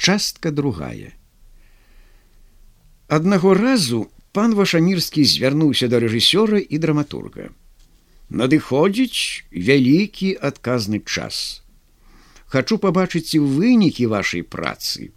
частка другая. Аднаго разу пан вашамірскі звярнуўся да рэжысёра і драматурга. Надыходзіць вялікі адказны час. Хачу пабачыць і вынікі вашай працы.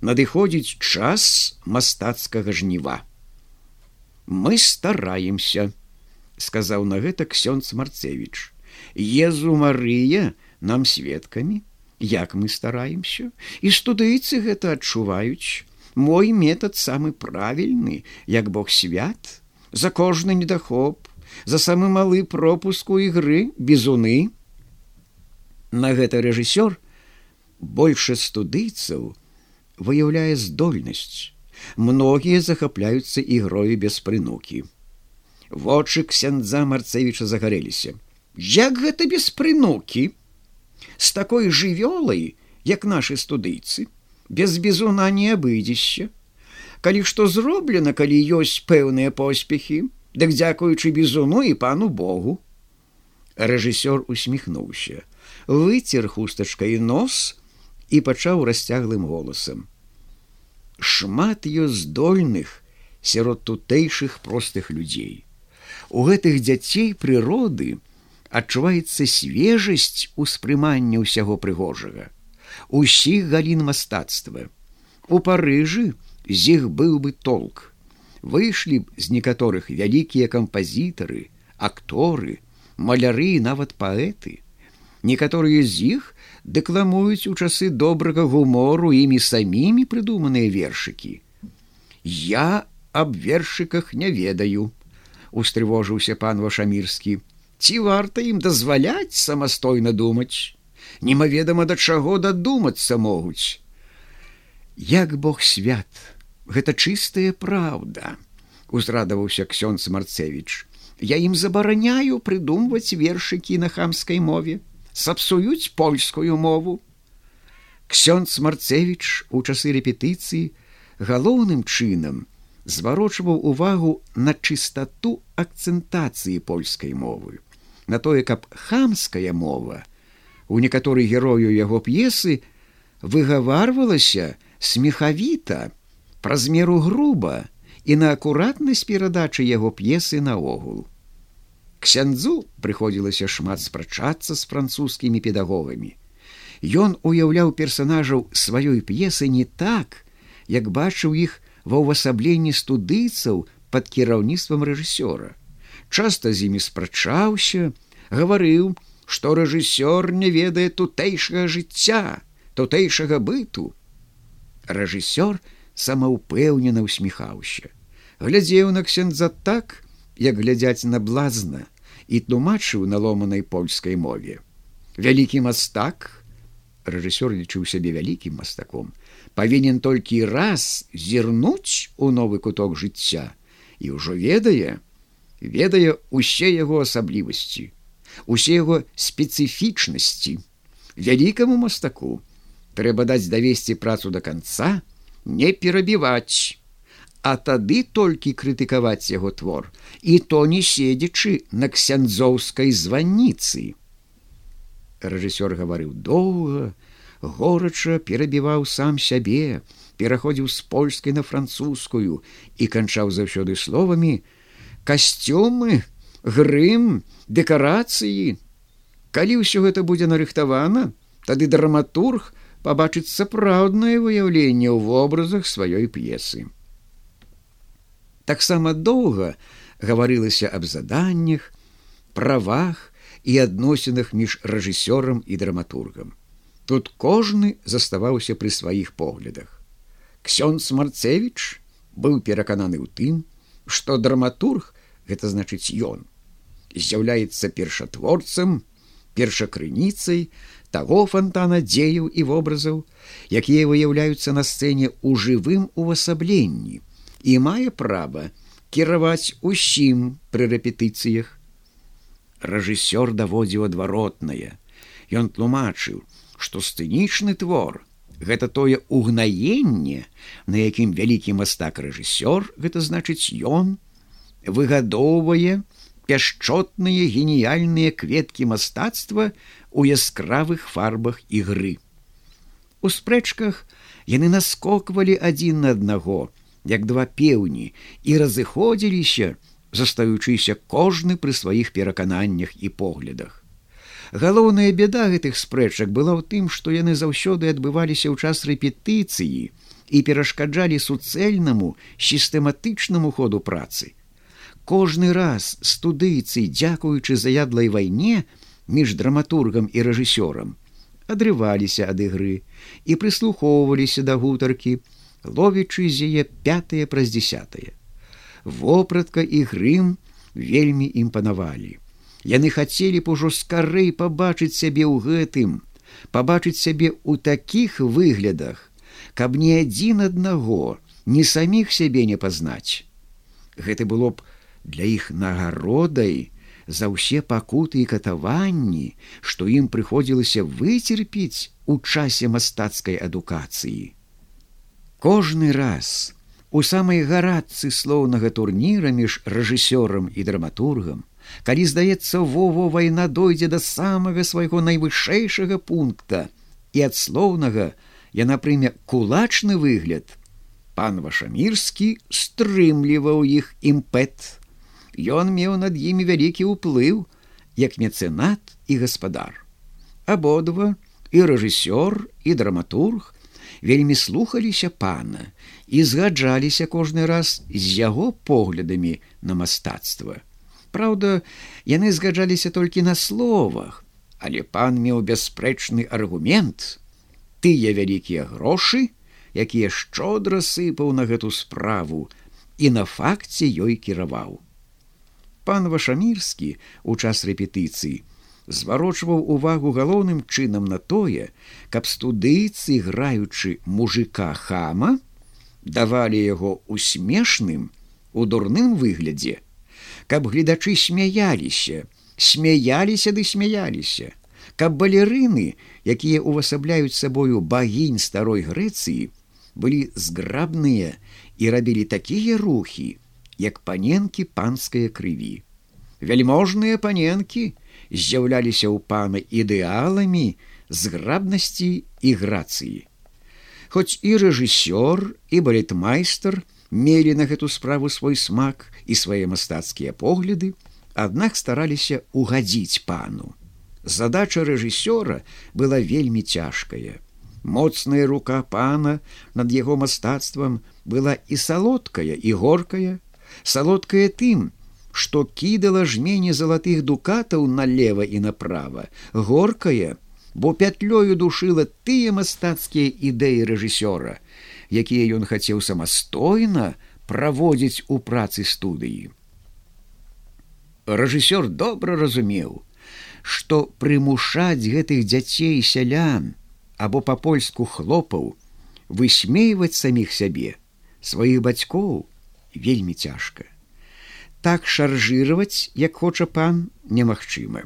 Надыходзіць час мастацкага жніва. Мы стараемся сказаў на гэта ксёнц марцевич езу марыя нам сведкамі як мы стараемся і студыйцы гэта адчуваюць. Мой метад самы правільны як бог свят за кожны недахоп за самы малы пропуску ігры безуны на гэта рэжысёр больше студыйцаў выяўляе здольнасць. Многія захапляюцца ігрою без прынукі. Вочы ксяндза марцевіча загарэліся. Як гэта без прынукі з такой жывёлай як нашы студыйцы без бізуна не абыдзешся калі што зроблена калі ёсць пэўныя поспехі дык дзякуючы бізуну і пану богу. Рэжысёр усміхнуўся выцер хустачкай нос і пачаў расцяглым голасам. Шмат ёсць здольных сярод тутэйшых простых людзей. У гэтых дзяцей прыроды адчуваецца свежасць успрымання ўсяго прыгожага. Усіх галін мастацтва. У парыжы з іх быў бы толк. Выйшлі б з некаторых вялікія кампазітары акторы маляры нават паэты. Некаторыя з іх дэкламуюць у часы добрага гумору імі самімі прыдуманыя вершыкі. Я аб вершыках не ведаю устрывожыўся пан вашамірскі ці варта ім дазваляць самастойна думаць. Немаведама да чаго дадумацца могуць. Як бог свят гэта чыстая праўда узрадаваўся ксёнц марцевич я ім забараняю прыдумваць вершыкі на хамскай мове сапсуюць польскую мову. Ксёнц марцевич у часы рэпетыцыі галоўным чынам зварочваў увагу на чыстату акцэнтацыі польскай мовы на тое, каб хамская мова у некаторых герою яго п'есы выгаварвалася смехавіта, праз меру груба і на акуратнасць перадачы яго п'есы наогул. Ксяндзу прыходзілася шмат спрачацца з французскімі педагогамі. Ён уяўляў персанажаў сваёй п'есы не так, як бачыў іх ва ўвасабленні студыйцаў пад кіраўніцтвам рэжысёра часто з імі спрачаўся, гаварыў, што рэжысёр не ведае тутэйшага жыцця, тутэйшага быту. Рэжысёр самаўпэўнена усміхаўся, глядзеў на ксенза так, як глядзяць на блазна і тлумачыў на ломанай польскай мове. Вялікі мастак, рэжысёр лічыў сябе вялікім мастаком, павінен толькі раз зірнуць у новы куток жыцця і ўжо ведае, ведае усе яго асаблівасці, усе яго спецыфічнасці. Вялікаму мастаку трэба даць давесці працу до конца, не перабіваць, а тады толькі крытыкаваць яго твор, і то не седзячы на ксяндзоўскай званніцы. Рэжысёр гаварыў доўга, горача перабіваў сам сябе, пераходзіў з польскай на французскую і канчаў заўсёды словамі, касцюмы, грым, дэкарацыі. Калі ўсё гэта будзе нарыхтавана, тады драматург пабачыць сапраўднае выяўленне ў вобразах сваёй п'есы. Таксама доўга гаварылася аб заданнях, правах і адносінах між рэжысёрам і драматургам. Тут кожны заставаўся пры сваіх поглядах. Ксёнц Марцевич быў перакананы ў тым, што драматург гэта значыць ён з'яўляецца першатворцам першакрыніцай таго фонтана дзеяў і вобразаў якія выяўляюцца на сцэне ў жывым увасабленні і мае права кіраваць усім пры рэпетыцыях рэжысёр даводзіў адваротнае ён тлумачыў што сцэнічны твор гэта тое угнаенне на якім вялікі мастак рэжысёр гэта значыць ён выгадоўвае пяшчотныя геніяльныя кветкі мастацтва у яскравых фарбах ігры. У спрэчках яны наскоквалі адзін на аднаго, як два пеўні і разыходзіліся, застаючыся кожны пры сваіх перакананнях і поглядах. Галоўная беда гэтых спрэчак была ў тым, што яны заўсёды адбываліся ў час рэпетыцыі і перашкаджалі суцэльнаму сістэматычнаму ходу працы. Кожны раз студыйцы, дзякуючы заядлай вайне між драматургам і рэжысёрам, адрываліся ад ігры і прыслухоўваліся да гутаркі, ловячы з яе пятые праз десятые. Вопратка і грым вельмі імпанавалі. Яны хацелі б ужо скарэй пабачыць сябе ў гэтым, пабачыць сябе ў такіх выглядах, каб ні адзін аднаго, ні саміх сябе не пазнаць. Гэта было б для іх нагародай за ўсе пакуты і катаванні, што ім прыходзілася выцерпіць у часе мастацкай адукацыі. Кожны раз у самай гарадцы слоўнага турніра між рэжысёрам і драматургам, калі здаецца вова вайна дойдзе да самага свайго найвышэйшага пункта і ад слоўнага яна прыме кулачны выгляд, пан вашамірскі стрымліваў іх імпэт Ён меў над імі вялікі ўплыў, як мецэнат і гаспадар. Абодва і рэжысёр і драматург вельмі слухаліся пана і згаджаліся кожны раз з яго поглядамі на мастацтва. Праўда, яны згаджаліся толькі на словах, але пан меў бясспрэчны аргумент: тыя вялікія грошы, якія шчодра сыпаў на гэту справу і на факце ёй кіраваў пан вашамірскі у час рэпетыцыі зварочваў увагу галоўным чынам на тое, каб студыйцы граючы мужика хама давалі яго усмешным у дурным выглядзе, каб гледачы смяяліся, смяяліся ды смяяліся, каб балерыны, якія увасабляюць сабою багінь старой Грэцыі, былі зграбныя і рабілі такія рухі, як паненкі панскай крыві. Вяльможныя паненкі з'яўляліся ў пана ідэаламі зграбнасці і грацыі. Хоць і рэжысёр і балетмайстар мелі на гэту справу свой смак і свае мастацкія погляды, аднак стараліся угадзіць пану. Задача рэжысёра была вельмі цяжкая. Моцная рука пана над яго мастацтвам была і салодкая і горкая, салодкае тым, што кідала жмені залатых дукатаў налево і направо, горкае, бо пятлёю душыла тыя мастацкія ідэі рэжысёра, якія ён хацеў самастойна праводзіць у працы студыі. Рэжысёр добра разумеў, што прымушаць гэтых дзяцей сялян або па-польску хлопаў высмейваць саміх сябе, сваіх бацькоў, вельмі цяжка. Так шаржировать, як хоча пан немагчыма.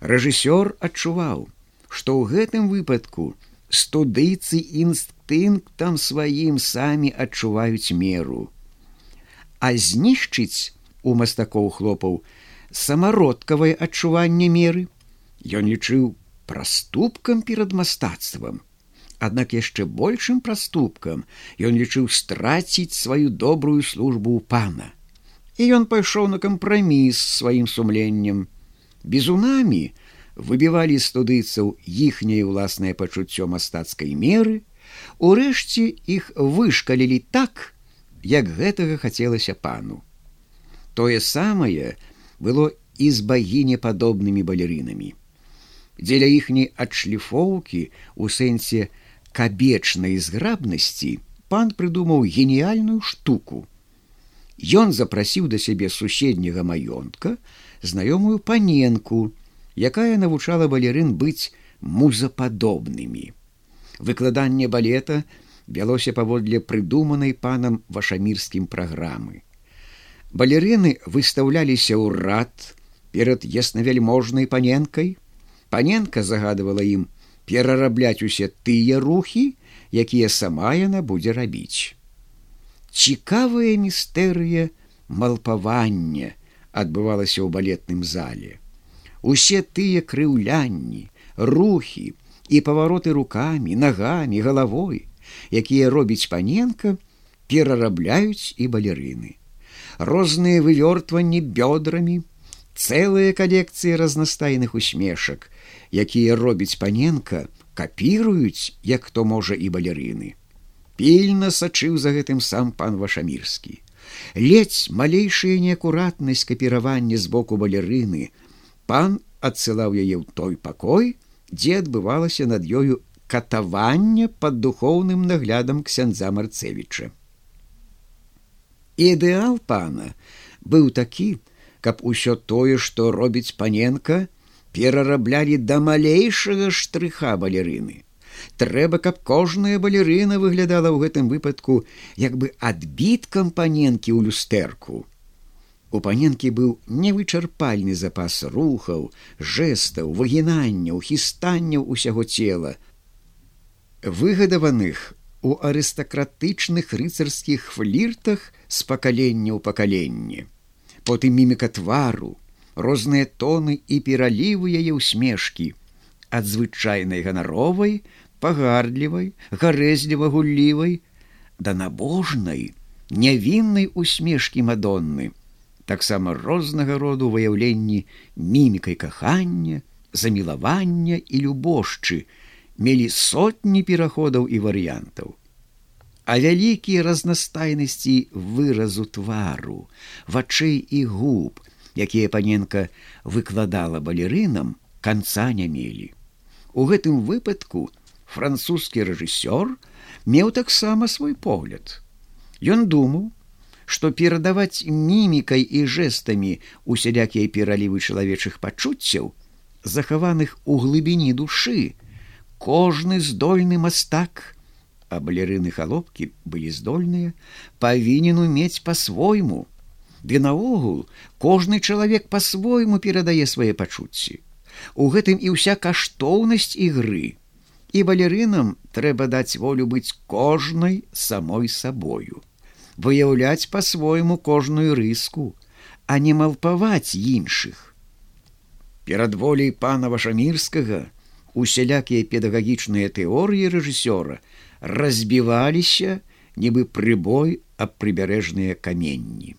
Рэжысёр адчуваў, што ў гэтым выпадку студыйцы інстынктам сваім самі адчуваюць меру. А знішчыць у мастакоў хлопаў самародкавае адчуванне меры, Ён лічыў праступкам перад мастацтвам, Аднак яшчэ большым праступкам ён лічыў страціць сваю добрую службу ў пана. І ён пайшоў на кампраміс сваім сумленнем. Безунамі выбівалі студыйцаў іхняе ўласнае пачуццё мастацкай меры, Урэшце іх вышкалілі так, як гэтага хацелася пану. Тое самае было і з багінепадобнымі балерынамі. Дзеля іхняй адшліфоўкі у сэнсе, кабечнай зграбнасці пан прыдумаў геніяльную штуку. Ён запрасіў да сябе суседняга маёнтка знаёмую паненку, якая навучала балерын быць музападобнымі. Выкладанне балета вялося паводле прыдуманай панам вашамірскім праграмы. Балерыны выстаўляліся ў рад перад яснавяльможнай паненкай. Паненка загадывала ім перарабляць усе тыя рухі, якія сама яна будзе рабіць. Цікавая містэрыя малпавання адбывалася ў балетным зале. Усе тыя крыўлянні, рухі, і павароты руками, нагамі, галавой, якія робіць паненка, перарабляюць і балерыны. Розныя вывёртванні бёдрамі, цэлыя калекцыі разнастайных усмешак, якія робіць паненка, капіруюць, як хто можа і балерыны. Пільна сачыў за гэтым сам пан вашамірскі. Ледзь малейшая неакуратнасць капіравання з боку балерыны, пан адсылаў яе ў той пакой, дзе адбывалася над ёю катаванне под духоўным наглядам ксяндза марцевіча. Ідэал пана быў такі, каб усё тое, што робіць паненка, перараблялі да малейшага штрыха балерыны. Трэба, каб кожная балерына выглядала ў гэтым выпадку як бы адбіткам паненкі ў люстэрку. У паненкі быў невычарпальны запас рухаў, жэстаў, выгінанняў, хістанняў усяго цела, выгадаваных у арыстакратычных рыцарскіх фліртах з пакалення ў пакаленне. Потым міміка твару, розныя тоны і пералівы яе ўсмешкі, ад звычайнай ганаровай, пагардлівай, гарэзліва гуллівай, да набожнай, нявіннай усмешкі мадонны. Таксама рознага роду выяўленні мімікай кахання, замілавання і любошчы. Мелі сотні пераходаў і варыянтаў. А вялікія разнастайнасці выразу твару, вачэй і губ, якія паненка выкладала балерынам, канца не мелі. У гэтым выпадку французскі рэжысёр меў таксама свой погляд. Ён думаў, што перадаваць мімікай і жэстамі усялякія пералівы чалавечых пачуццяў, захаваных у глыбіні душы, кожны здольны мастак, а балерыны халопкі былі здольныя, павінен умець па-свойму. Ды наогул кожны чалавек па-свойму перадае свае пачуцці. У гэтым і ўся каштоўнасць ігры. І балерынам трэба даць волю быць кожнай самой сабою выяўляць па-свойму кожную рыску, а не малпаваць іншых. Перад волей пана вашамірскага усялякія педагагічныя тэорыі рэжысёра разбіваліся, нібы прыбой аб прыбярэжныя каменні.